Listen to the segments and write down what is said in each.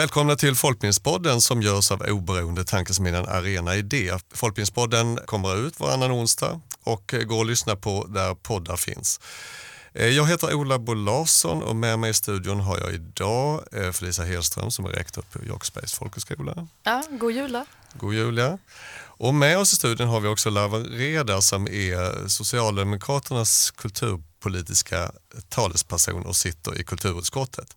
Välkomna till Folkbildningspodden som görs av oberoende tankesmedjan Arena Idé. Folkbildningspodden kommer ut varannan onsdag och går att lyssna på där poddar finns. Eh, jag heter Ola Bo Larsson och med mig i studion har jag idag eh, Felicia Hedström som är rektor på Jocksbergs folkhögskola. Ja, god jul då. God jul ja. Och med oss i studion har vi också Lavan Reda som är Socialdemokraternas kulturpolitiska talesperson och sitter i kulturutskottet.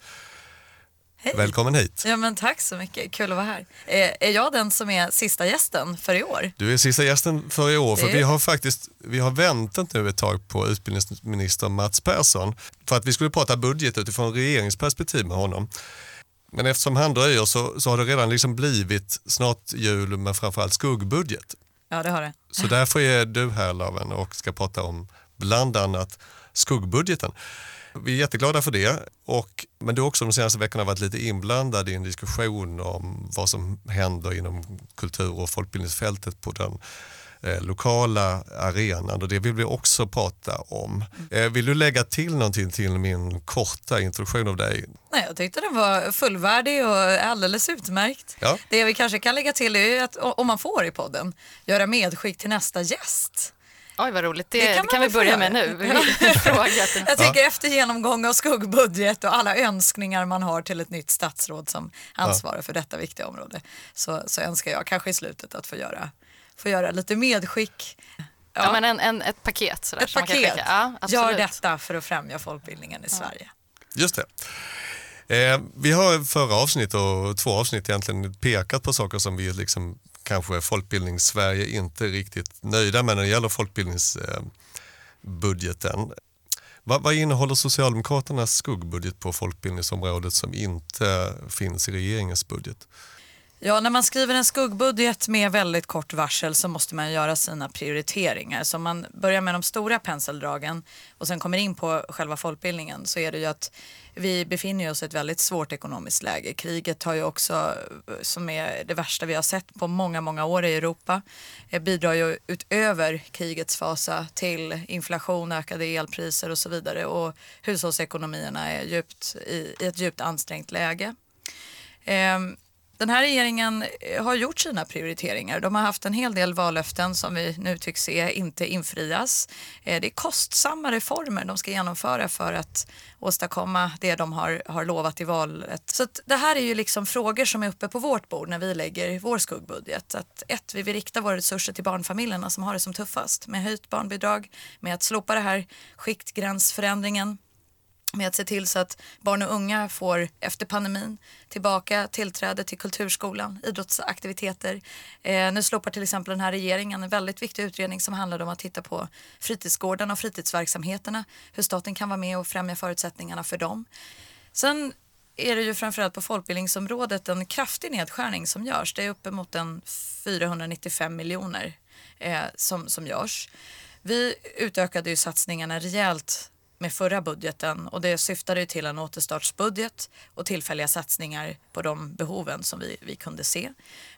Hej. Välkommen hit. Ja, men tack så mycket, kul att vara här. Eh, är jag den som är sista gästen för i år? Du är sista gästen för i år för vi har faktiskt vi har väntat nu ett tag på utbildningsminister Mats Persson för att vi skulle prata budget utifrån regeringsperspektiv med honom. Men eftersom han dröjer så, så har det redan liksom blivit snart jul men framförallt skuggbudget. Ja, det har det. Så därför är du här Laven och ska prata om bland annat skuggbudgeten. Vi är jätteglada för det. Och, men du har också de senaste veckorna varit lite inblandad i en diskussion om vad som händer inom kultur och folkbildningsfältet på den eh, lokala arenan och det vill vi också prata om. Eh, vill du lägga till någonting till min korta introduktion av dig? Nej, jag tyckte den var fullvärdig och alldeles utmärkt. Ja. Det vi kanske kan lägga till är att om man får i podden, göra medskick till nästa gäst. Oj, vad roligt. Det, Det det kan kan, vi börja med nu. Jag tycker efter genomgång av skuggbudget och alla önskningar man har till ett nytt statsråd som ansvarar för detta viktiga område så, så önskar jag kanske i slutet att få göra, få göra lite medskick. ja, men en, en, ett paket. Sådär, Ett som man kan paket. skicka. Ja, Gör detta för att främja folkbildningen i Sverige. Just det. Eh, vi har förra avsnitt och två avsnitt egentligen pekat på saker som vi liksom kanske Folkbildningssverige inte riktigt nöjda med när det gäller folkbildningsbudgeten. Vad, vad innehåller Socialdemokraternas skuggbudget på folkbildningsområdet som inte finns i regeringens budget? Ja, när man skriver en skuggbudget med väldigt kort varsel så måste man göra sina prioriteringar. Så om man börjar med de stora penseldragen och sen kommer in på själva folkbildningen så är det ju att vi befinner oss i ett väldigt svårt ekonomiskt läge. Kriget har ju också, som är det värsta vi har sett på många, många år i Europa, eh, bidrar ju utöver krigets fasa till inflation, ökade elpriser och så vidare. Och hushållsekonomierna är djupt, i, i ett djupt ansträngt läge. Ehm, den här regeringen eh, har gjort sina prioriteringar. De har haft en hel del vallöften som vi nu tycks se inte infrias. Eh, det är kostsamma reformer de ska genomföra för att åstadkomma det de har, har lovat i valet. Så att det här är ju liksom frågor som är uppe på vårt bord när vi lägger vår skuggbudget. Att ett, vi vill rikta våra resurser till barnfamiljerna som har det som tuffast med höjt barnbidrag, med att slopa det här skiktgränsförändringen med att se till så att barn och unga får efter pandemin tillbaka tillträde till kulturskolan, idrottsaktiviteter. Eh, nu slopar till exempel den här regeringen en väldigt viktig utredning som handlade om att titta på fritidsgårdarna och fritidsverksamheterna, hur staten kan vara med och främja förutsättningarna för dem. Sen är det ju framförallt på folkbildningsområdet en kraftig nedskärning som görs. Det är uppemot en 495 miljoner eh, som, som görs. Vi utökade ju satsningarna rejält med förra budgeten och det syftade ju till en återstartsbudget och tillfälliga satsningar på de behoven som vi, vi kunde se.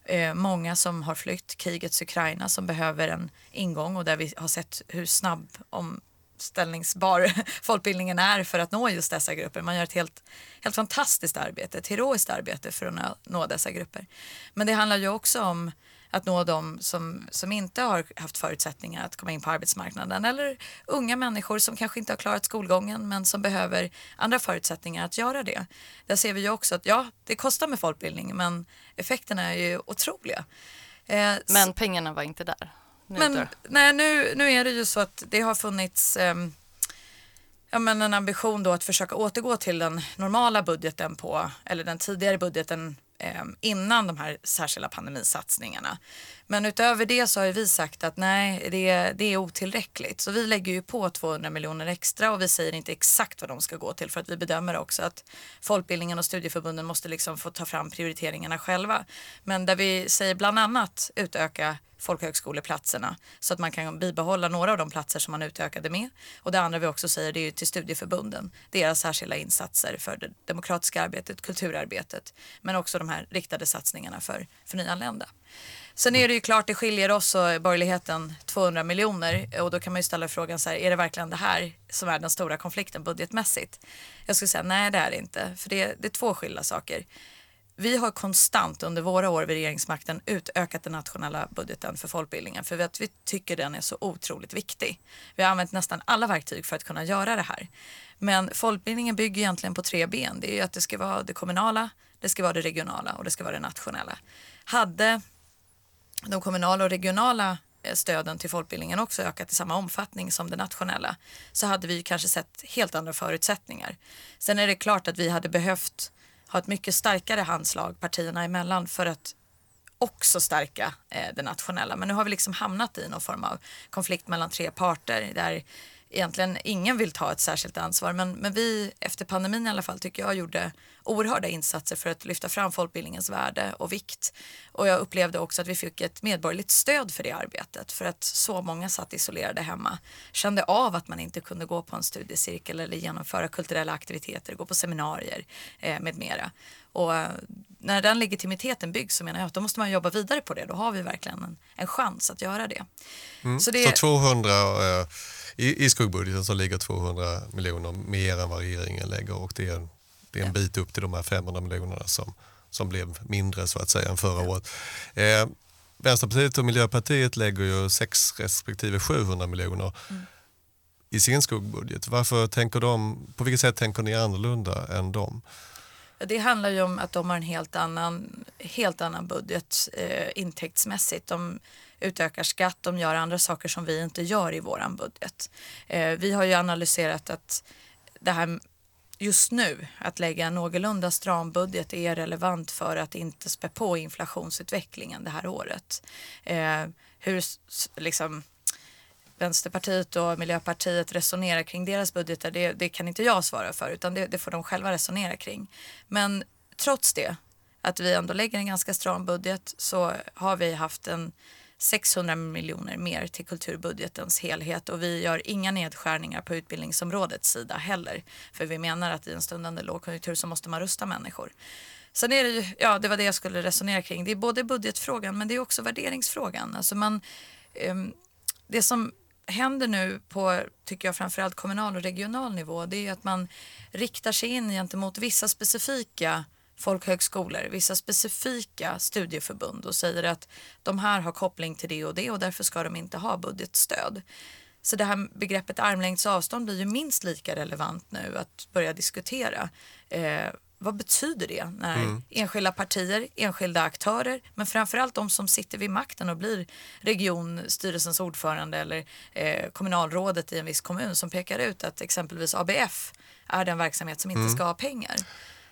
Eh, många som har flytt krigets Ukraina som behöver en ingång och där vi har sett hur snabb omställningsbar folkbildningen är för att nå just dessa grupper. Man gör ett helt, helt fantastiskt arbete, ett heroiskt arbete för att nå, nå dessa grupper. Men det handlar ju också om att nå dem som, som inte har haft förutsättningar att komma in på arbetsmarknaden eller unga människor som kanske inte har klarat skolgången men som behöver andra förutsättningar att göra det. Där ser vi ju också att ja, det kostar med folkbildning men effekterna är ju otroliga. Eh, Men pengarna var inte där. Nu men nej, nu, nu är det ju så att det har funnits ehm, ja, men en ambition då att försöka återgå till den normala budgeten på, eller den tidigare budgeten Eh, innan de här särskilda pandemisatsningarna. Men utöver det så har ju vi sagt att nej, det, det är otillräckligt. Så vi lägger ju på 200 miljoner extra och vi säger inte exakt vad de ska gå till för att vi bedömer också att folkbildningen och studieförbunden måste liksom få ta fram prioriteringarna själva. Men där vi säger bland annat utöka folkhögskoleplatserna så att man kan bibehålla några av de platser som man utökade med. Och det andra vi också säger det är ju till studieförbunden, deras särskilda insatser för det demokratiska arbetet, kulturarbetet, men också de här riktade satsningarna för, för nyanlända. Sen är det ju klart, det skiljer oss och borgerligheten 200 miljoner och då kan man ju ställa frågan så här, är det verkligen det här som är den stora konflikten budgetmässigt? Jag skulle säga nej, det är det inte, för det, det är två skilda saker. vi har konstant under våra år vid regeringsmakten utökat den nationella budgeten för folkbildningen för att vi tycker den är så otroligt viktig. Vi har använt nästan alla verktyg för att kunna göra det här. Men folkbildningen bygger egentligen på tre ben. Det är ju att det ska vara det kommunala, det ska vara det regionala och det ska vara det nationella. Hade de kommunala och regionala eh, stöden till folkbildningen också ökat i samma omfattning som det nationella så hade vi kanske sett helt andra förutsättningar. Sen är det klart att vi hade behövt ha ett mycket starkare handslag partierna emellan för att också stärka eh, det nationella. Men nu har vi liksom hamnat i någon form av konflikt mellan tre parter där egentligen ingen vill ta ett särskilt ansvar. Men, men vi efter pandemin i alla fall tycker jag gjorde oerhörda insatser för att lyfta fram folkbildningens värde och vikt. Och jag upplevde också att vi fick ett medborgerligt stöd för det arbetet för att så många satt isolerade hemma, kände av att man inte kunde gå på en studiecirkel eller genomföra kulturella aktiviteter, gå på seminarier eh, med mera. Och eh, när den legitimiteten byggs så menar jag att då måste man jobba vidare på det. Då har vi verkligen en, en chans att göra det. Mm. Så, det... så 200 eh, i, i skuggbudgeten så ligger 200 miljoner mer än vad regeringen lägger och det är, det är en bit upp till de här 500 miljonerna som, som blev mindre så att säga än förra året. Eh, Vänsterpartiet och Miljöpartiet lägger ju 6 respektive 700 miljoner mm. i sin skuggbudget. Varför tänker de, på vilket sätt tänker ni annorlunda än dem? Det handlar ju om att de har en helt annan, helt annan budget eh, intäktsmässigt. De utökar skatt, de gör andra saker som vi inte gör i våran budget. Eh, vi har ju analyserat att det här just nu, att lägga en någorlunda stram budget är relevant för att inte spä på inflationsutvecklingen det här året. Eh, hur liksom Vänsterpartiet och Miljöpartiet resonerar kring deras budgetar, det, det kan inte jag svara för utan det, det, får de själva resonera kring. Men trots det, att vi ändå lägger en ganska stram budget så har vi haft en 600 miljoner mer till kulturbudgetens helhet och vi gör inga nedskärningar på utbildningsområdets sida heller. För vi menar att i en stundande lågkonjunktur så måste man rusta människor. Sen är det ju, ja det var det jag skulle resonera kring. Det är både budgetfrågan men det är också värderingsfrågan. Alltså man, um, det som händer nu på, tycker jag, framförallt kommunal och regional nivå, det är att man riktar sig in gentemot vissa specifika folkhögskolor, vissa specifika studieförbund och säger att de här har koppling till det och det och därför ska de inte ha budgetstöd. Så det här begreppet armlängds avstånd blir ju minst lika relevant nu att börja diskutera. Eh, vad betyder det när mm. enskilda partier, enskilda aktörer men framförallt de som sitter vid makten och blir regionstyrelsens ordförande eller eh, kommunalrådet i en viss kommun som pekar ut att exempelvis ABF är den verksamhet som inte mm. ska ha pengar.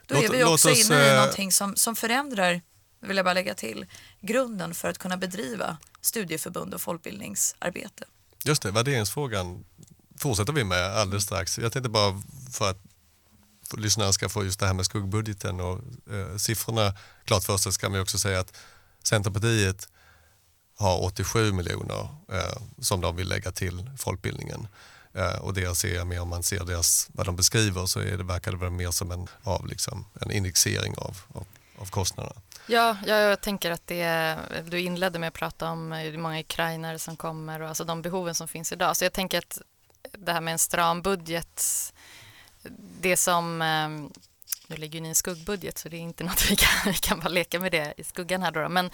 Då låt, är vi också oss, inne i eh, någonting som, som förändrar, vill jag bara lägga till, grunden för att kunna bedriva studieförbund och folkbildningsarbete. Just det, värderingsfrågan fortsätter vi med alldeles strax. Jag tänkte bara för att lyssnarna ska få just det här med skuggbudgeten och eh, siffrorna klart för sig kan vi också säga att Centerpartiet har 87 miljoner eh, som de vill lägga till folkbildningen. Eh, och det ser jag om man ser deras, vad de beskriver så är det, verkar det vara mer som en, av liksom, en indexering av, av, av kostnaderna. Ja, jag tänker att det, du inledde med att prata om eh, hur många ukrainare som kommer och alltså de behoven som finns idag. Så jag tänker att det här med en stram budget det som, eh, nu ligger ni i en skuggbudget så det är inte något vi kan, vi kan bara leka med det i skuggan här då, men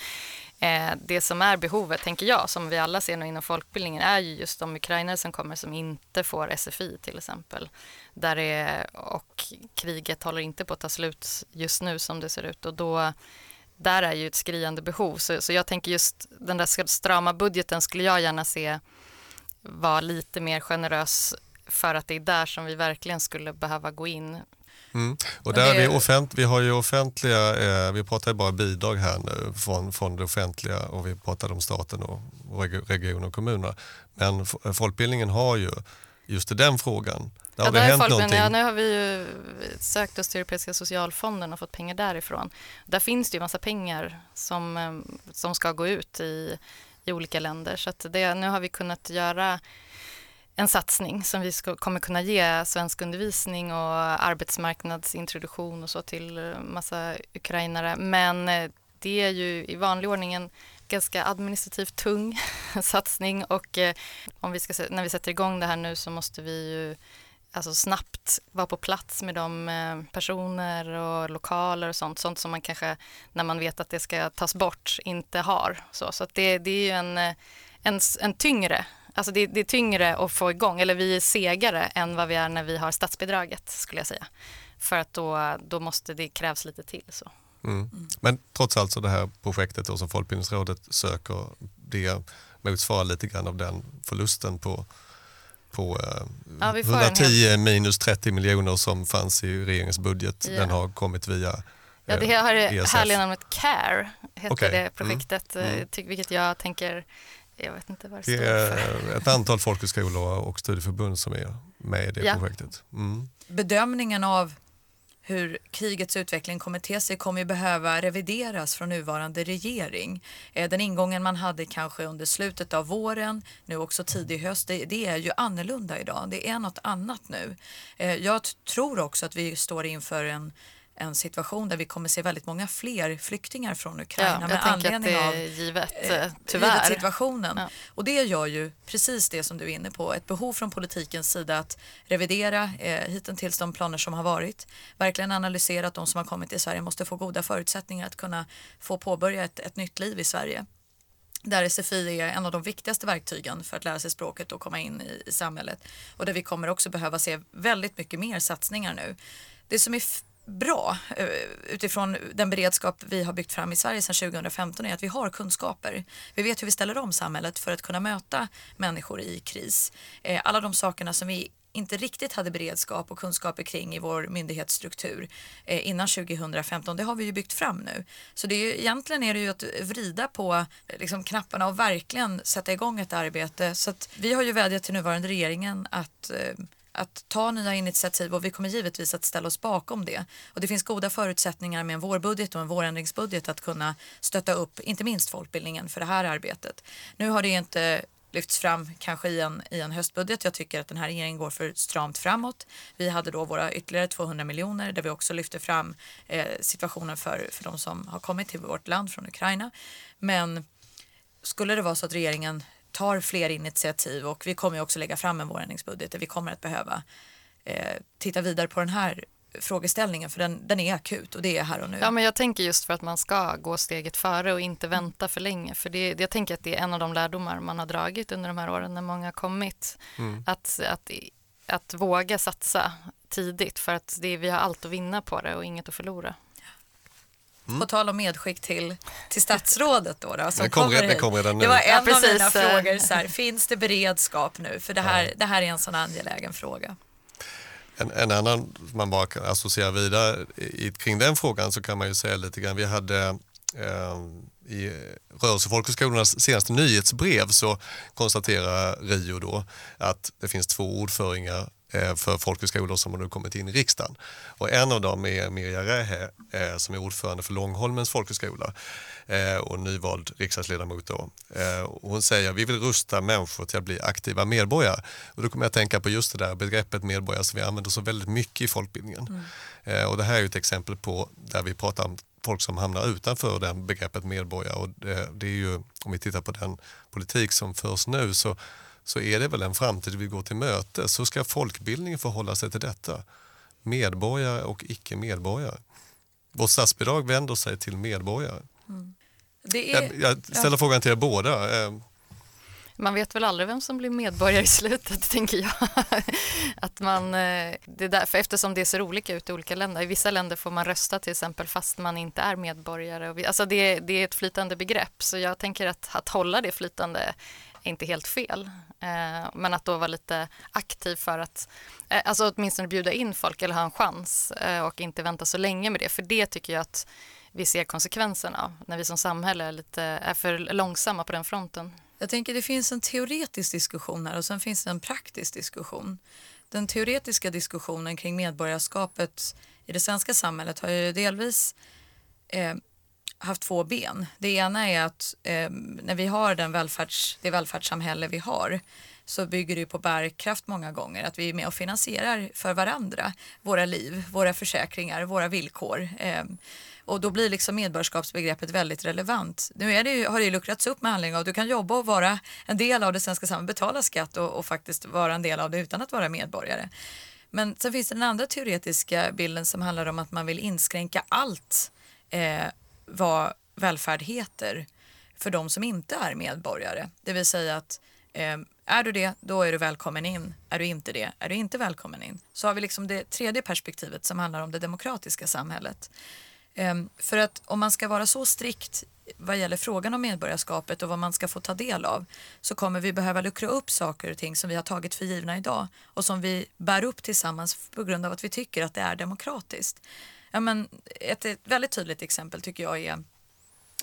eh, det som är behovet, tänker jag, som vi alla ser nu inom folkbildningen är ju just de ukrainare som kommer som inte får SFI till exempel. Där är, och kriget håller inte på att ta slut just nu som det ser ut och då där är ju ett skriande behov. Så, så jag tänker just den där strama budgeten skulle jag gärna se vara lite mer generös för att det är där som vi verkligen skulle behöva gå in. Mm. Och där det... vi, offent, vi har ju offentliga, eh, vi pratar bara bidrag här nu från, från det offentliga och vi pratar om staten och, och regioner och kommuner. Men folkbildningen har ju just i den frågan där ja, har det hänt någonting. Ja, nu har vi ju sökt oss till Europeiska socialfonden och fått pengar därifrån. Där finns det ju massa pengar som, eh, som ska gå ut i, i olika länder. Så det, nu har vi kunnat göra en satsning som vi ska, kommer kunna ge svensk undervisning och arbetsmarknadsintroduktion och så till eh, massa ukrainare. Men eh, det är ju i vanlig ordning en ganska administrativt tung satsning och eh, om vi ska, när vi sätter igång det här nu så måste vi ju alltså snabbt vara på plats med de personer och lokaler och sånt, sånt som man kanske när man vet att det ska tas bort inte har. Så, så att det, det är ju en, en, en tyngre Alltså det, det, är tyngre att få igång, eller vi är segare än vad vi är när vi har statsbidraget skulle jag säga. För att då, då måste det krävs lite till. Så. Mm. Men trots allt så det här projektet då som Folkbildningsrådet söker, det motsvarar lite grann av den förlusten på, på eh, ja, 110 hel... minus 30 miljoner som fanns i regeringens budget. Ja. Den har kommit via Ja, det har det e härliga namnet CARE, heter okay. det projektet, mm. Mm. vilket jag tänker jag vet inte vad det, det är ett antal folkhögskolor och studieförbund som är med i det ja. projektet. Mm. Bedömningen av hur krigets utveckling kommer te sig kommer ju behöva revideras från nuvarande regering. Eh, den ingången man hade kanske under slutet av våren, nu också tidig höst, det, det är ju annorlunda idag. Det är något annat nu. Eh, jag tror också att vi står inför en en situation där vi kommer se väldigt många fler flyktingar från Ukraina ja, med anledning av givet, eh, tyvärr. givet situationen. Ja. Och det gör ju precis det som du är inne på, ett behov från politikens sida att revidera eh, hittills de planer som har varit, verkligen analysera att de som har kommit till Sverige måste få goda förutsättningar att kunna få påbörja ett, ett nytt liv i Sverige där SFI är en av de viktigaste verktygen för att lära sig språket och komma in i, i samhället. Och där vi kommer också behöva se väldigt mycket mer satsningar nu. Det som är bra eh, utifrån den beredskap vi har byggt fram i Sverige sedan 2015 är att vi har kunskaper. Vi vet hur vi ställer om samhället för att kunna möta människor i kris. Eh, alla de sakerna som vi inte riktigt hade beredskap och kunskaper kring i vår myndighetsstruktur eh, innan 2015. Det har vi ju byggt fram nu. Så det är ju, egentligen är det ju att vrida på liksom, knapparna och verkligen sätta igång ett arbete. Så att vi har ju vädjat till nuvarande regeringen att eh, att ta nya initiativ och vi kommer givetvis att ställa oss bakom det. Och det finns goda förutsättningar med en vårbudget och en vårändringsbudget att kunna stötta upp inte minst folkbildningen för det här arbetet. Nu har det inte lyfts fram kanske i en, i en höstbudget. Jag tycker att den här regeringen går för stramt framåt. Vi hade då våra ytterligare 200 miljoner där vi också lyfte fram eh, situationen för, för de som har kommit till vårt land från Ukraina. Men skulle det vara så att regeringen tar fler initiativ och vi kommer också lägga fram en vårändringsbudget där vi kommer att behöva eh, titta vidare på den här frågeställningen för den, den är akut och det är här och nu. Ja, men jag tänker just för att man ska gå steget före och inte vänta för länge. För det, jag tänker att det är en av de lärdomar man har dragit under de här åren när många har kommit. Mm. Att, att, att våga satsa tidigt för att det, vi har allt att vinna på det och inget att förlora. Mm. På tal om medskick till, till statsrådet då. då som det, kom, det, kom redan nu. det var en ja, av mina frågor. Så här, finns det beredskap nu? För det här, ja. det här är en sån angelägen fråga. En, en annan, man bara kan associera vidare i, kring den frågan så kan man ju säga lite grann, vi hade eh, i Rörelsefolkhögskolornas senaste nyhetsbrev så konstaterar Rio då att det finns två ordföringar Eh, för folkhögskolor som har nu kommit in i riksdagen. Och en av dem är Mirja Rähä eh, som är ordförande för Långholmens folkhögskola eh, och nyvald riksdagsledamot. Då. Hon säger att vi vill rusta människor till att bli aktiva medborgare. Och då kommer jag att tänka på just det där begreppet medborgare som vi använder så väldigt mycket i folkbildningen. Mm. Och det här är ett exempel på där vi pratar om folk som hamnar utanför det begreppet medborgare. Och det, det är ju, om vi tittar på den politik som förs nu så så är det väl en framtid vi går till möte. Så ska folkbildningen förhålla sig till detta. Medborgare och icke medborgare. Vårt statsbidrag vänder sig till medborgare. Mm. Är, jag, jag, ställer ja. frågan till er båda. Eh, man vet väl aldrig vem som blir medborgare i slutet, tänker jag. att man, eh, det är därför, eftersom det ser olika ut i olika länder. I vissa länder får man rösta till exempel fast man inte är medborgare. Alltså det, det är ett flytande begrepp, så jag tänker att, att hålla det flytande inte helt fel. Eh, men att då vara lite aktiv för att eh, alltså åtminstone bjuda in folk eller ha en chans eh, och inte vänta så länge med det. För det tycker jag att vi ser konsekvenserna av när vi som samhälle är, lite, är för långsamma på den fronten. Jag tänker det finns en teoretisk diskussion här och sen finns det en praktisk diskussion. Den teoretiska diskussionen kring medborgarskapet i det svenska samhället har ju delvis eh, haft två ben. Det ena är att eh, när vi har den välfärds, det välfärdssamhälle vi har så bygger det på bärkraft många gånger. Att vi är med och finansierar för varandra våra liv, våra försäkringar, våra villkor. Eh, och då blir liksom medborgarskapsbegreppet väldigt relevant. Nu är det ju, har det ju luckrats upp med anledning av att du kan jobba och vara en del av det svenska samhället, betala skatt och, och faktiskt vara en del av det utan att vara medborgare. Men sen finns det den andra teoretiska bilden som handlar om att man vill inskränka allt eh, vad välfärd heter för de som inte är medborgare. Det vill säga att eh, är du det, då är du välkommen in. Är du inte det, är du inte välkommen in. Så har vi liksom det tredje perspektivet som handlar om det demokratiska samhället. Eh, för att om man ska vara så strikt vad gäller frågan om medborgarskapet och vad man ska få ta del av så kommer vi behöva luckra upp saker och ting som vi har tagit för givna idag och som vi bär upp tillsammans på grund av att vi tycker att det är demokratiskt. Ja, men ett, ett väldigt tydligt exempel tycker jag är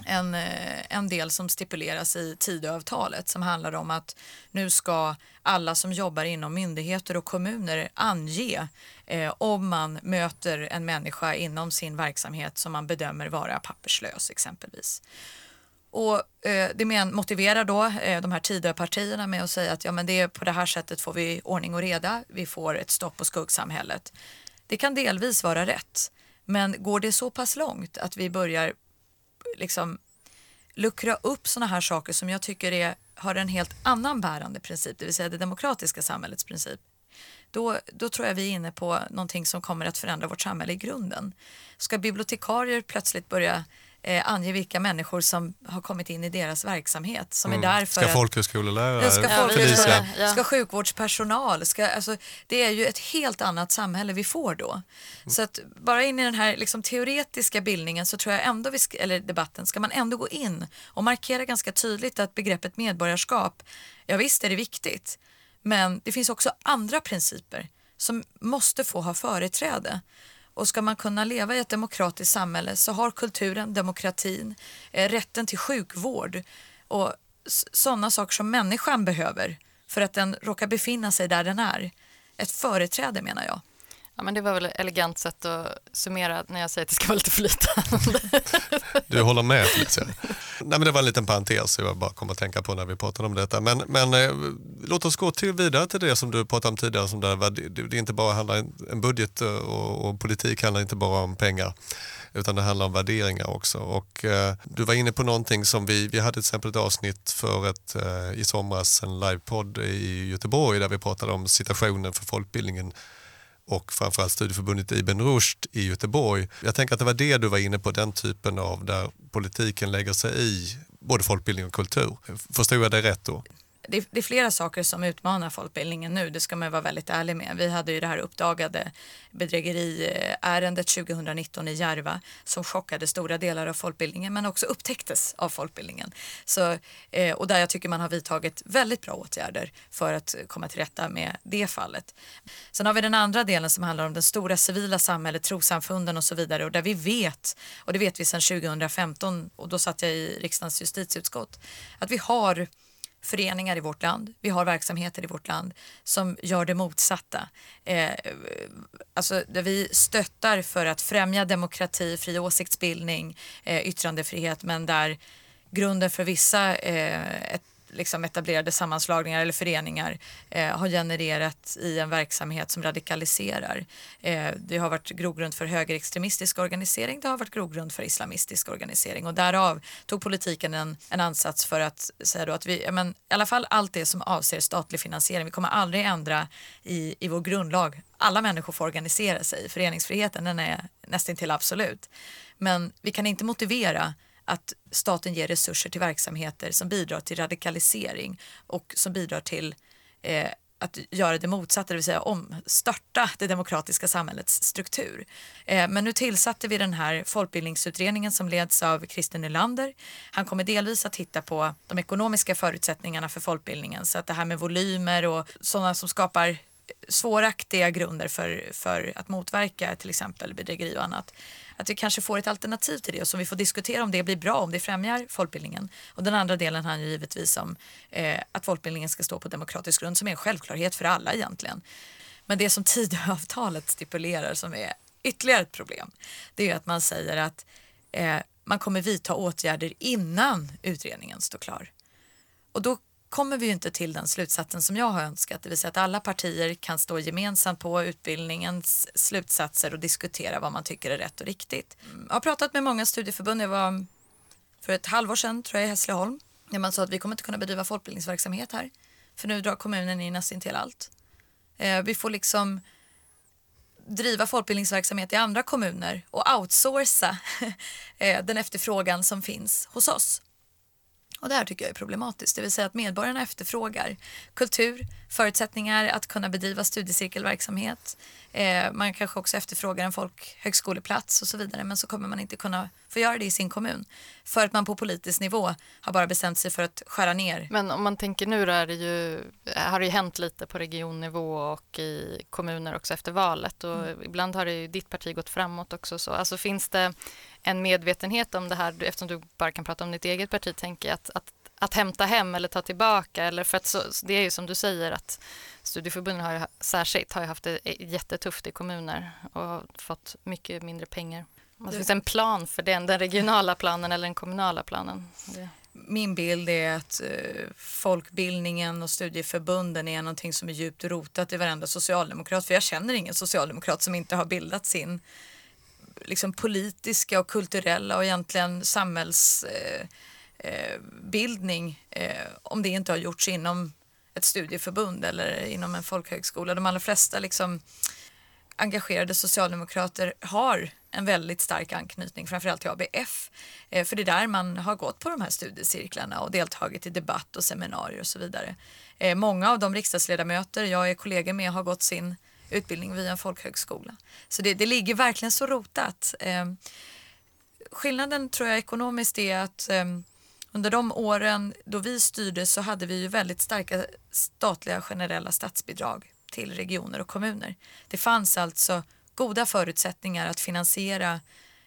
en, eh, en del som stipuleras i Tidöavtalet som handlar om att nu ska alla som jobbar inom myndigheter och kommuner ange eh, om man möter en människa inom sin verksamhet som man bedömer vara papperslös exempelvis. Och eh, det men, motiverar då eh, de här Tidöpartierna med att säga att ja, men det är på det här sättet får vi ordning och reda, vi får ett stopp på skuggsamhället. Det kan delvis vara rätt, men går det så pass långt att vi börjar liksom luckra upp sådana här saker som jag tycker är, har en helt annan bärande princip, det vill säga det demokratiska samhällets princip, då, då tror jag vi är inne på någonting som kommer att förändra vårt samhälle i grunden. Ska bibliotekarier plötsligt börja eh, ange vilka människor som har kommit in i deras verksamhet. Som Mm. är där för Ska att, folkhögskolelärare, ska, Felicia. Ja. ska sjukvårdspersonal, ska, alltså, det är ju ett helt annat samhälle vi får då. Så att bara in i den här liksom, teoretiska bildningen så tror jag ändå, vi ska, eller debatten, ska man ändå gå in och markera ganska tydligt att begreppet medborgarskap, ja visst är det viktigt, men det finns också andra principer som måste få ha företräde. Och ska man kunna leva i ett demokratiskt samhälle så har kulturen, demokratin, eh, rätten till sjukvård och sådana saker som människan behöver för att den råkar befinna sig där den är. Ett företräde menar jag. Ja, men det var väl ett elegant sätt att summera när jag säger att det ska vara lite flytande. Du håller med Felicia? Nej, men det var en liten parentes jag bara kom att tänka på när vi pratade om detta. Men, men eh, låt oss gå till, vidare till det som du pratade om tidigare. Som där, det, det inte bara handlar, en budget eh, och, och politik handlar inte bara om pengar utan det handlar om värderingar också. Och, eh, du var inne på någonting som vi, vi hade till exempel ett avsnitt för ett, eh, i somras, en livepodd i Göteborg där vi pratade om situationen för folkbildningen och framförallt studieförbundet Ibn Rushd i Göteborg. Jag tänker att det var det du var inne på, den typen av där politiken lägger sig i både folkbildning och kultur. Förstod jag det rätt då? Det, är, det är flera saker som utmanar folkbildningen nu, det ska man vara väldigt ärlig med. Vi hade ju det här uppdagade bedrägeriärendet 2019 i Järva som chockade stora delar av folkbildningen men också upptäcktes av folkbildningen. Så, eh, och där jag tycker man har vidtagit väldigt bra åtgärder för att komma till rätta med det fallet. Sen har vi den andra delen som handlar om det stora civila samhället, trossamfunden och så vidare och där vi vet, och det vet vi sedan 2015 och då satt jag i riksdagens justitieutskott, att vi har föreningar i vårt land, vi har verksamheter i vårt land som gör det motsatta. Eh, alltså där vi stöttar för att främja demokrati, fri åsiktsbildning, eh, yttrandefrihet men där grunden för vissa eh, ett, liksom etablerade sammanslagningar eller föreningar eh, har genererat i en verksamhet som radikaliserar. Eh, det har varit grogrund för högerextremistisk organisering, det har varit grogrund för islamistisk organisering och därav tog politiken en, en ansats för att säga då att vi, ja, men, i alla fall allt det som avser statlig finansiering, vi kommer aldrig ändra i, i vår grundlag. Alla människor får organisera sig, föreningsfriheten den är nästan till absolut. Men vi kan inte motivera att staten ger resurser till verksamheter som bidrar till radikalisering och som bidrar till eh, att göra det motsatta, det vill säga omstörta det demokratiska samhällets struktur. Eh, men nu tillsatte vi den här folkbildningsutredningen som leds av Christer Nylander. Han kommer delvis att titta på de ekonomiska förutsättningarna för folkbildningen så att det här med volymer och sådana som skapar svåraktiga grunder för, för att motverka till exempel bedrägeri och annat. Att vi kanske får ett alternativ till det och som vi får diskutera om det blir bra, om det främjar folkbildningen. Och den andra delen handlar ju givetvis om eh, att folkbildningen ska stå på demokratisk grund som är en självklarhet för alla egentligen. Men det som Tidöavtalet stipulerar som är ytterligare ett problem, det är att man säger att eh, man kommer vidta åtgärder innan utredningen står klar. Och då kommer vi ju inte till den slutsatsen som jag har önskat, det vill säga att alla partier kan stå gemensamt på utbildningens slutsatser och diskutera vad man tycker är rätt och riktigt. Jag har pratat med många studieförbund, jag var för ett halvår sedan tror jag i Hässleholm, när man sa att vi kommer inte kunna bedriva folkbildningsverksamhet här, för nu drar kommunen in nästan till allt. Eh, vi får liksom driva folkbildningsverksamhet i andra kommuner och outsourca eh, den efterfrågan som finns hos oss. Och det här tycker jag är problematiskt, det vill säga att medborgarna efterfrågar kultur, förutsättningar att kunna bedriva studiecirkelverksamhet. Eh, man kanske också efterfrågar en folkhögskoleplats och så vidare men så kommer man inte kunna få göra det i sin kommun för att man på politisk nivå har bara bestämt sig för att skära ner. Men om man tänker nu då är det ju, har det ju hänt lite på regionnivå och i kommuner också efter valet och mm. ibland har det ju ditt parti gått framåt också. Så. Alltså finns det en medvetenhet om det här, eftersom du bara kan prata om ditt eget parti, tänker jag, att, att, att hämta hem eller ta tillbaka? Eller för att så, det är ju som du säger att studieförbunden har ju, särskilt har ju haft det jättetufft i kommuner och fått mycket mindre pengar. Det finns en plan för den, den regionala planen eller den kommunala planen. Det. Min bild är att eh, folkbildningen och studieförbunden är någonting som är djupt rotat i varenda socialdemokrat. För jag känner ingen socialdemokrat som inte har bildat sin liksom politiska och kulturella och egentligen samhällsbildning eh, eh, om det inte har gjorts inom ett studieförbund eller inom en folkhögskola. De allra flesta liksom engagerade socialdemokrater har en väldigt stark anknytning, framförallt till ABF. Eh, för det är där man har gått på de här studiecirklarna och deltagit i debatt och seminarier och så vidare. Eh, många av de riksdagsledamöter jag är kollegor med har gått sin utbildning via en folkhögskola. Så det, det ligger verkligen så rotat. Eh, skillnaden tror jag ekonomiskt är att ehm, under de åren då vi styrde så hade vi ju väldigt starka statliga generella statsbidrag till regioner och kommuner. Det fanns alltså goda förutsättningar att finansiera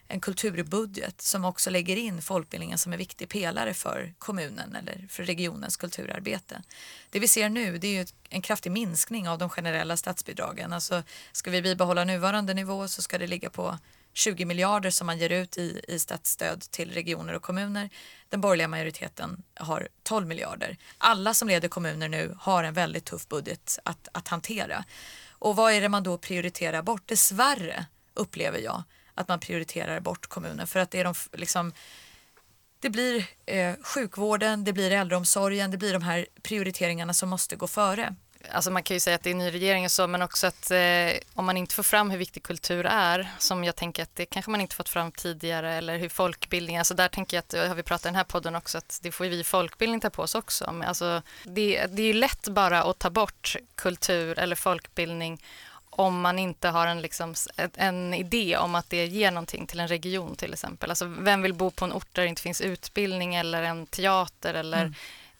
en kulturbudget som också lägger in folkbildningen som en viktig pelare för kommunen eller för regionens kulturarbete. Det vi ser nu det är en kraftig minskning av de generella statsbidragen. Alltså ska vi bibehålla nuvarande nivå så ska det ligga på 20 miljarder som man ger ut i, i statsstöd till regioner och kommuner. Den borgerliga majoriteten har 12 miljarder. Alla som leder kommuner nu har en väldigt tuff budget att, att hantera. Och vad är det man då prioriterar bort? Dessvärre upplever jag att man prioriterar bort kommunen för att det är de liksom det blir eh, sjukvården, det blir äldreomsorgen, det blir de här prioriteringarna som måste gå före alltså man kan ju säga att det är ny regering och så, men också att eh, om man inte får fram hur viktig kultur är, som jag tänker att det kanske man inte fått fram tidigare, eller hur folkbildning, alltså där tänker jag att, har vi pratat i den här podden också, att det får vi folkbildning ta på oss också. Men alltså, det, det är ju lätt bara att ta bort kultur eller folkbildning om man inte har en, liksom, en idé om att det ger någonting till en region till exempel. Alltså, vem vill bo på en ort där det inte finns utbildning eller en teater eller mm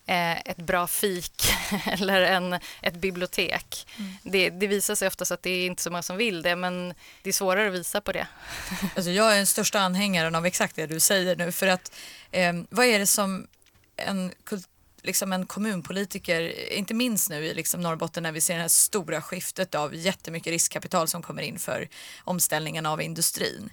ett bra fik eller en, ett bibliotek. Mm. Det, det, visar sig oftast att det är inte så många som vill det men det är svårare att visa på det. Alltså jag är den största anhängaren av exakt det du säger nu för att eh, vad är det som en liksom en kommunpolitiker, inte minst nu i liksom Norrbotten när vi ser det här stora skiftet av jättemycket riskkapital som kommer in för omställningen av industrin.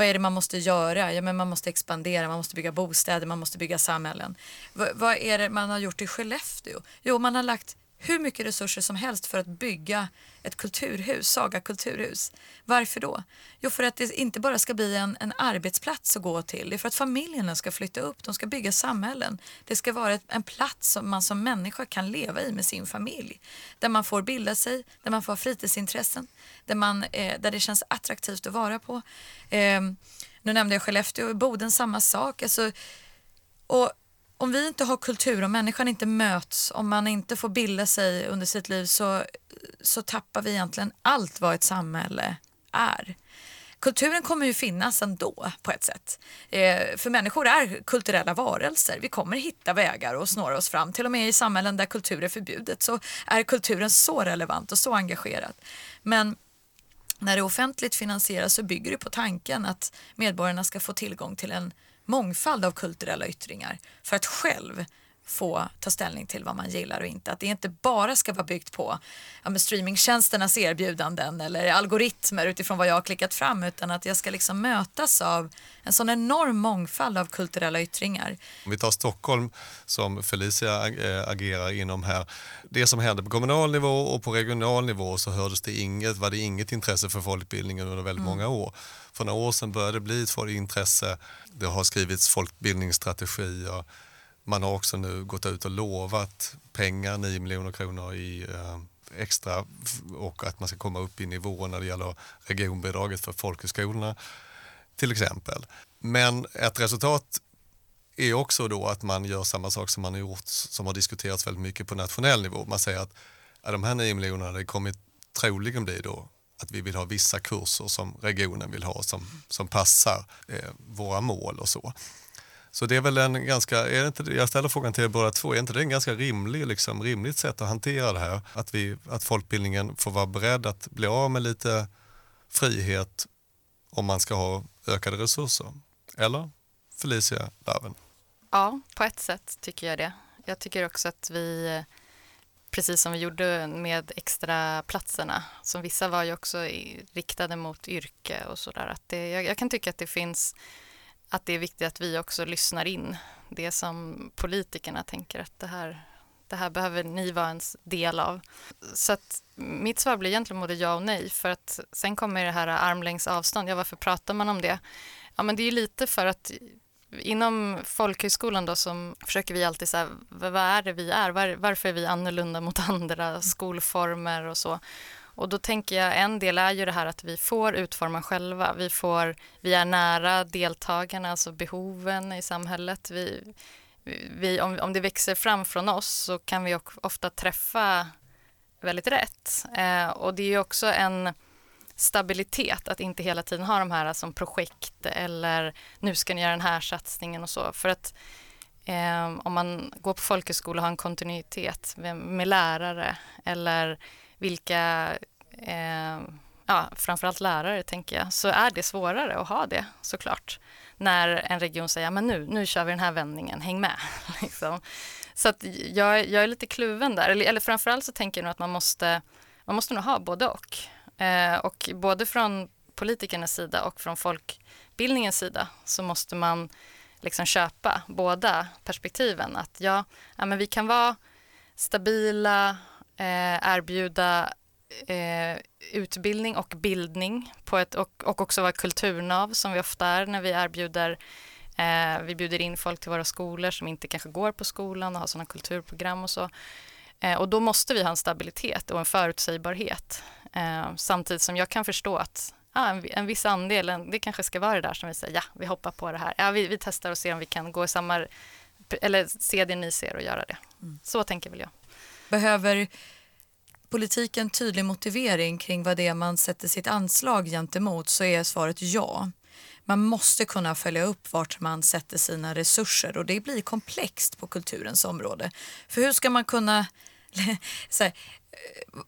Vad är det man måste göra? Ja, men man måste expandera, man måste bygga bostäder, man måste bygga samhällen. V vad är det man har gjort i Skellefteå? Jo, man har lagt hur mycket resurser som helst för att bygga ett kulturhus, Saga kulturhus. Varför då? Jo, för att det inte bara ska bli en, en arbetsplats att gå till. Det är för att familjerna ska flytta upp, de ska bygga samhällen. Det ska vara ett, en plats som man som människa kan leva i med sin familj. Där man får bilda sig, där man får ha fritidsintressen, där, man, eh, där det känns attraktivt att vara på. Eh, nu nämnde jag Skellefteå, Boden samma sak. Alltså, och om vi inte har kultur, om människan inte möts, om man inte får bilda sig under sitt liv så, så tappar vi egentligen allt vad ett samhälle är. Kulturen kommer ju finnas ändå på ett sätt. Eh, för människor är kulturella varelser. Vi kommer hitta vägar och snåra oss fram. Till och med i samhällen där kultur är förbjudet så är kulturen så relevant och så engagerad. Men när det offentligt finansieras så bygger det på tanken att medborgarna ska få tillgång till en mångfald av kulturella yttringar för att själv få ta ställning till vad man gillar och inte. Att det inte bara ska vara byggt på ja, streamingtjänsternas erbjudanden eller algoritmer utifrån vad jag har klickat fram utan att jag ska liksom mötas av en sån enorm mångfald av kulturella yttringar. Om vi tar Stockholm som Felicia äh, agerar inom här. Det som hände på kommunal nivå och på regional nivå så hördes det inget, var det inget intresse för folkbildningen under väldigt mm. många år. För några år sedan började det bli ett intresse. Det har skrivits folkbildningsstrategier man har också nu gått ut och lovat pengar, 9 miljoner kronor i eh, extra och att man ska komma upp i nivå när det gäller regionbidraget för folkhögskolorna till exempel. Men ett resultat är också då att man gör samma sak som man har gjort som har diskuterats väldigt mycket på nationell nivå. Man säger att ja, de här 9 miljonerna det kommer troligen bli då att vi vill ha vissa kurser som regionen vill ha som, som passar eh, våra mål och så. Så det är väl en ganska, är inte, jag ställer frågan till er båda två, är inte det en ganska rimlig, liksom, rimligt sätt att hantera det här? Att, vi, att folkbildningen får vara beredd att bli av med lite frihet om man ska ha ökade resurser. Eller? Felicia Larven? Ja, på ett sätt tycker jag det. Jag tycker också att vi, precis som vi gjorde med extra platserna, som vissa var ju också riktade mot yrke och sådär, jag, jag kan tycka att det finns att det är viktigt att vi också lyssnar in det som politikerna tänker att det här, det här behöver ni vara en del av. Så att mitt svar blir egentligen både ja och nej för att sen kommer det här armlängds avstånd. Ja, varför pratar man om det? Ja, men det är lite för att inom folkhögskolan då som försöker vi alltid säga vad är det vi är? Var, varför är vi annorlunda mot andra skolformer och så? Och då tänker jag en del är ju det här att vi får utforma själva. Vi, får, vi är nära deltagarna, alltså behoven i samhället. Vi, vi, om, om det växer fram från oss så kan vi ofta träffa väldigt rätt. Eh, och det är också en stabilitet att inte hela tiden ha de här som projekt eller nu ska ni göra den här satsningen och så. För att eh, om man går på folkhögskola och har en kontinuitet med, med lärare eller vilka, eh, ja, framförallt lärare tänker jag, så är det svårare att ha det såklart. När en region säger, men nu, nu kör vi den här vändningen, häng med. liksom. Så att jag, jag är lite kluven där, eller, eller framförallt så tänker jag nog att man måste, man måste nog ha både och. Eh, och både från politikernas sida och från folkbildningens sida så måste man liksom köpa båda perspektiven. Att ja, ja men vi kan vara stabila, eh, erbjuda eh, utbildning och bildning på ett, och, och också vara kulturnav som vi ofta är när vi erbjuder eh, vi bjuder in folk till våra skolor som inte kanske går på skolan och har sådana kulturprogram och så. Eh, och då måste vi ha en stabilitet och en förutsägbarhet. Eh, samtidigt som jag kan förstå att ja, en, en viss andel, en, det kanske ska vara det där som vi säger, ja, vi hoppar på det här. Ja, vi, vi testar och ser om vi kan gå i samma, eller se det ni ser och göra det. Mm. Så tänker väl jag. Behöver politiken tydlig motivering kring vad det är man sätter sitt anslag gentemot så är svaret ja. Man måste kunna följa upp vart man sätter sina resurser och det blir komplext på kulturens område. För hur ska man kunna här,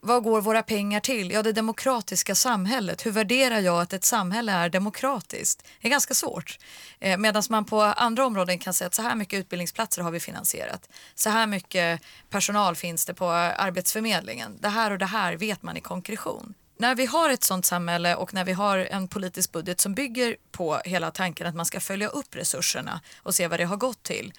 vad går våra pengar till? Ja, det demokratiska samhället. Hur värderar jag att ett samhälle är demokratiskt? Det är ganska svårt. Eh, Medan man på andra områden kan säga att så här mycket utbildningsplatser har vi finansierat. Så här mycket personal finns det på Arbetsförmedlingen. Det här och det här vet man i konkretion. När vi har ett sånt samhälle och när vi har en politisk budget som bygger på hela tanken att man ska följa upp resurserna och se vad det har gått till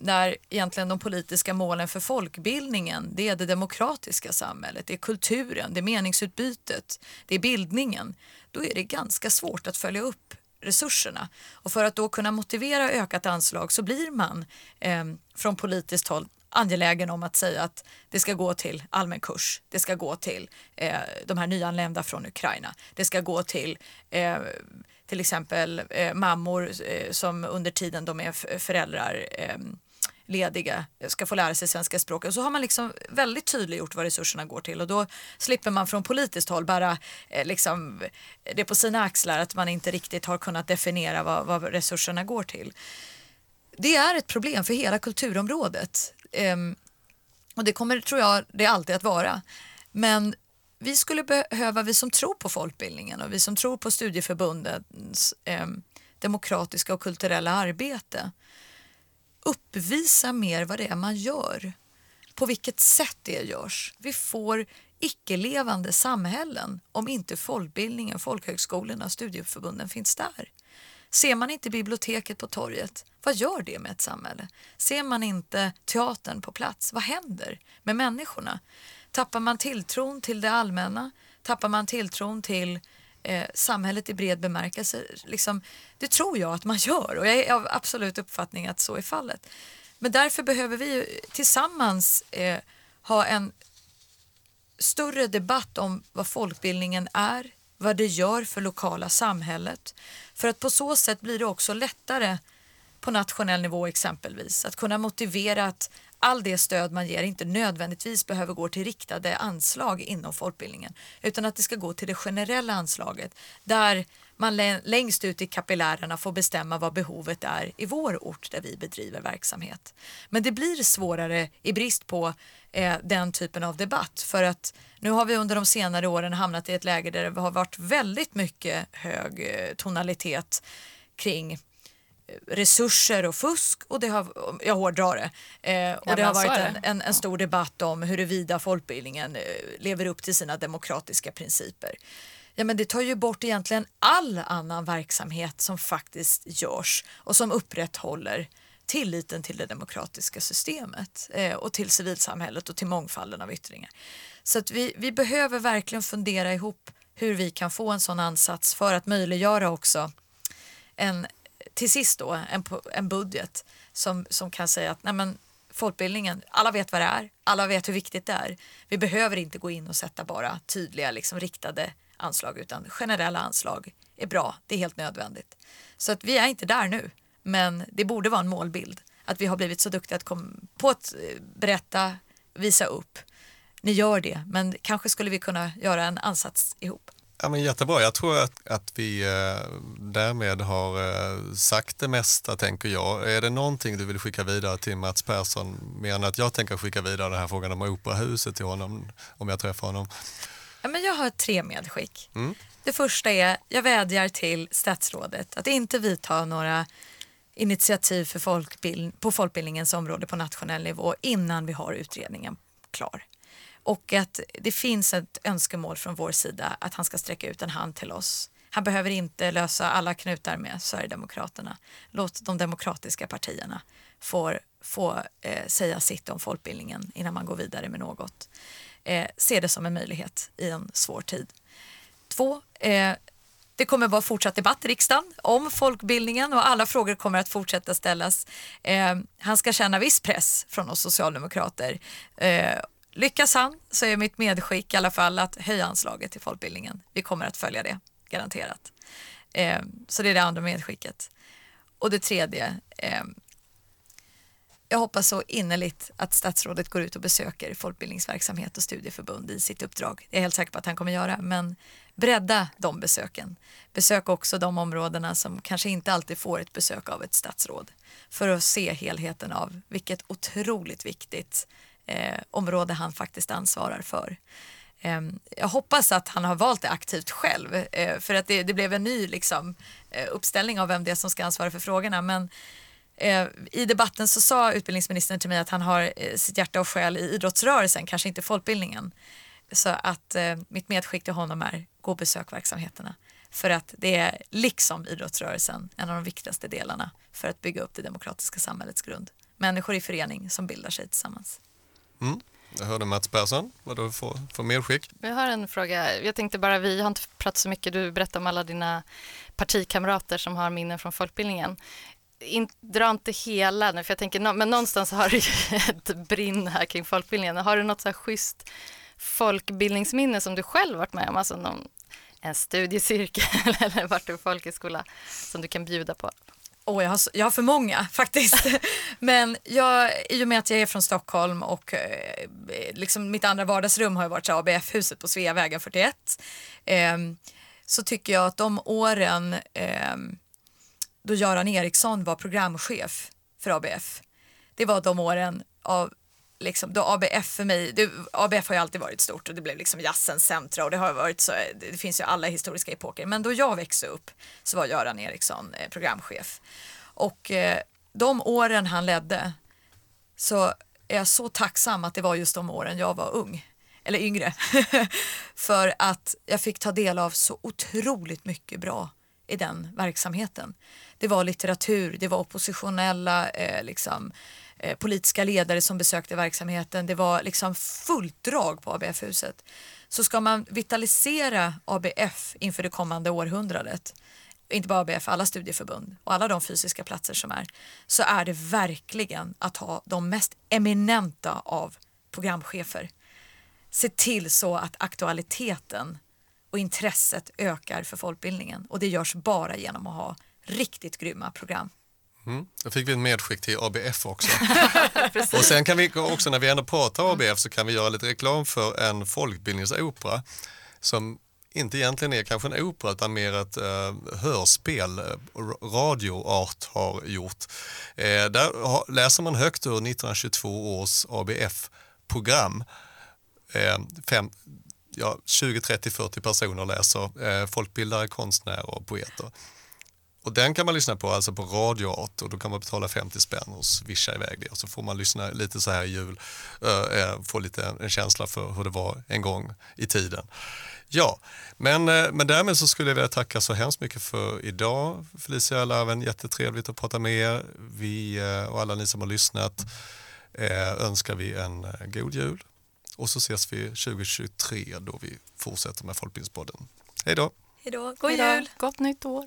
när egentligen de politiska målen för folkbildningen det är det demokratiska samhället, det är kulturen, det är meningsutbytet, det är bildningen. Då är det ganska svårt att följa upp resurserna. Och för att då kunna motivera ökat anslag så blir man eh, från politiskt håll angelägen om att säga att det ska gå till allmän kurs, det ska gå till eh, de här nyanlända från Ukraina, det ska gå till eh, till exempel eh, mammor eh, som under tiden de är föräldrar eh, lediga ska få lära sig svenska språket. Så har man liksom väldigt tydliggjort vad resurserna går till och då slipper man från politiskt håll bara eh, liksom, det på sina axlar att man inte riktigt har kunnat definiera vad, vad resurserna går till. Det är ett problem för hela kulturområdet ehm, och det kommer, tror jag, det alltid att vara. Men vi skulle behöva, vi som tror på folkbildningen och vi som tror på studieförbundens eh, demokratiska och kulturella arbete uppvisa mer vad det är man gör. På vilket sätt det görs. Vi får icke-levande samhällen om inte folkbildningen, folkhögskolorna, studieförbunden finns där. Ser man inte biblioteket på torget, vad gör det med ett samhälle? Ser man inte teatern på plats, vad händer med människorna? Tappar man tilltron till det allmänna? Tappar man tilltron till eh, samhället i bred bemärkelse. Liksom, det tror jag att man gör och jag är av absolut uppfattning att så är fallet. Men därför behöver vi tillsammans eh, ha en större debatt om vad folkbildningen är, vad det gör för lokala samhället. För att på så sätt blir det också lättare på nationell nivå exempelvis att kunna motivera att all det stöd man ger inte nödvändigtvis behöver gå till riktade anslag inom folkbildningen utan att det ska gå till det generella anslaget där man längst ut i kapillärerna får bestämma vad behovet är i vår ort där vi bedriver verksamhet. Men det blir svårare i brist på eh, den typen av debatt för att nu har vi under de senare åren hamnat i ett läge där det har varit väldigt mycket hög eh, tonalitet kring resurser och fusk och det har, jag hårdrar det. Eh, och ja, det har varit en, en, en, stor debatt om huruvida folkbildningen eh, lever upp till sina demokratiska principer. Ja, men det tar ju bort egentligen all annan verksamhet som faktiskt görs och som upprätthåller tilliten till det demokratiska systemet eh, och till civilsamhället och till mångfalden av yttringar. Så att vi, vi behöver verkligen fundera ihop hur vi kan få en sån ansats för att möjliggöra också en, till sist då en, en budget som, som kan säga att nej men, folkbildningen, alla vet vad det är, alla vet hur viktigt det är. Vi behöver inte gå in och sätta bara tydliga liksom, riktade anslag utan generella anslag är bra, det är helt nödvändigt. Så att vi är inte där nu, men det borde vara en målbild att vi har blivit så duktiga att kom, på att eh, berätta, visa upp. Ni gör det, men kanske skulle vi kunna göra en ansats ihop. Ja, men jättebra. Jag tror att, att vi eh, därmed har eh, sagt det mesta, tänker jag. Är det någonting du vill skicka vidare till Mats Persson, mer än att jag tänker skicka vidare den här frågan om operahuset till honom, om jag träffar honom? Ja, men jag har tre medskick. Mm. Det första är, jag vädjar till statsrådet att inte vidta några initiativ för folkbild på folkbildningens område på nationell nivå innan vi har utredningen klar. Och att det finns ett önskemål från vår sida att han ska sträcka ut en hand till oss. Han behöver inte lösa alla knutar med Sverigedemokraterna. Låt de demokratiska partierna få, få eh, säga sitt om folkbildningen innan man går vidare med något. Eh, se det som en möjlighet i en svår tid. Två, eh, det kommer vara fortsatt debatt i riksdagen om folkbildningen och alla frågor kommer att fortsätta ställas. Eh, han ska känna viss press från oss socialdemokrater eh, Lyckas han så är mitt medskick i alla fall att höja anslaget till folkbildningen. Vi kommer att följa det, garanterat. Eh, så det är det andra medskicket. Och det tredje, eh, jag hoppas så innerligt att statsrådet går ut och besöker folkbildningsverksamhet och studieförbund i sitt uppdrag. Det är jag helt säker på att han kommer göra, men bredda de besöken. Besök också de områdena som kanske inte alltid får ett besök av ett statsråd för att se helheten av vilket otroligt viktigt eh, område han faktiskt ansvarar för. Eh, jag hoppas att han har valt det aktivt själv eh, för att det, det, blev en ny liksom, eh, uppställning av vem det är som ska ansvara för frågorna. Men eh, i debatten så sa utbildningsministern till mig att han har eh, sitt hjärta och själ i idrottsrörelsen, kanske inte folkbildningen. Så att eh, mitt medskick till honom är gå och besök verksamheterna. För att det är liksom idrottsrörelsen en av de viktigaste delarna för att bygga upp det demokratiska samhällets grund. Människor i förening som bildar sig tillsammans. Mm. Jag hörde Mats Persson, vad du får för medskick? Jag har en fråga. Jag tänkte bara, vi har inte pratat så mycket, du berättar om alla dina partikamrater som har minnen från folkbildningen. In, dra inte hela nu, för jag tänker, men någonstans har du ju ett brinn här kring folkbildningen. Har du något så här schysst folkbildningsminne som du själv varit med om? Alltså någon, en studiecirkel eller varit på folkhögskola som du kan bjuda på? Oh, jag, har, jag har för många faktiskt. Men jag, i och med att jag är från Stockholm och eh, liksom mitt andra vardagsrum har varit ABF-huset på Sveavägen 41. Eh, så tycker jag att de åren eh, då Göran Eriksson var programchef för ABF, det var de åren av liksom, då ABF för mig, det, ABF har ju alltid varit stort och det blev liksom jazzens centra och det har varit så, det finns ju alla historiska epoker. Men då jag växte upp så var Göran Eriksson eh, programchef. Och eh, de åren han ledde så är jag så tacksam att det var just de åren jag var ung, eller yngre. För att jag fick ta del av så otroligt mycket bra i den verksamheten. Det var litteratur, det var oppositionella eh, liksom, eh, politiska ledare som besökte verksamheten. Det var liksom fullt drag på ABF-huset. Så ska man vitalisera ABF inför det kommande århundradet inte bara ABF, alla studieförbund och alla de fysiska platser som är, så är det verkligen att ha de mest eminenta av programchefer se till så att aktualiteten och intresset ökar för folkbildningen. Och det görs bara genom att ha riktigt grymma program. Mm. Då fick vi en medskick till ABF också. och sen kan vi också när vi ändå pratar ABF så kan vi göra lite reklam för en folkbildningsopera som inte egentligen är kanske en opera utan mer ett eh, hörspel, radioart har gjort. Eh, där har, läser man högt ur 1922 års ABF-program. Eh, fem, ja, 20, 30, 40 personer läser, eh, folkbildare, konstnärer och poeter. Och den kan man lyssna på alltså på radioart och då kan man betala 50 spänn och swisha iväg det och så får man lyssna lite så här i jul, äh, få lite en känsla för hur det var en gång i tiden. Ja, men, eh, men därmed så skulle jag vilja tacka så hemskt mycket för idag. Felicia Larven, jättetrevligt att prata med er. Vi och alla ni som har lyssnat önskar vi en god jul och så ses vi 2023 då vi fortsätter med Folkbildningspodden. Hej då! Hej då, god jul! Gott nytt år!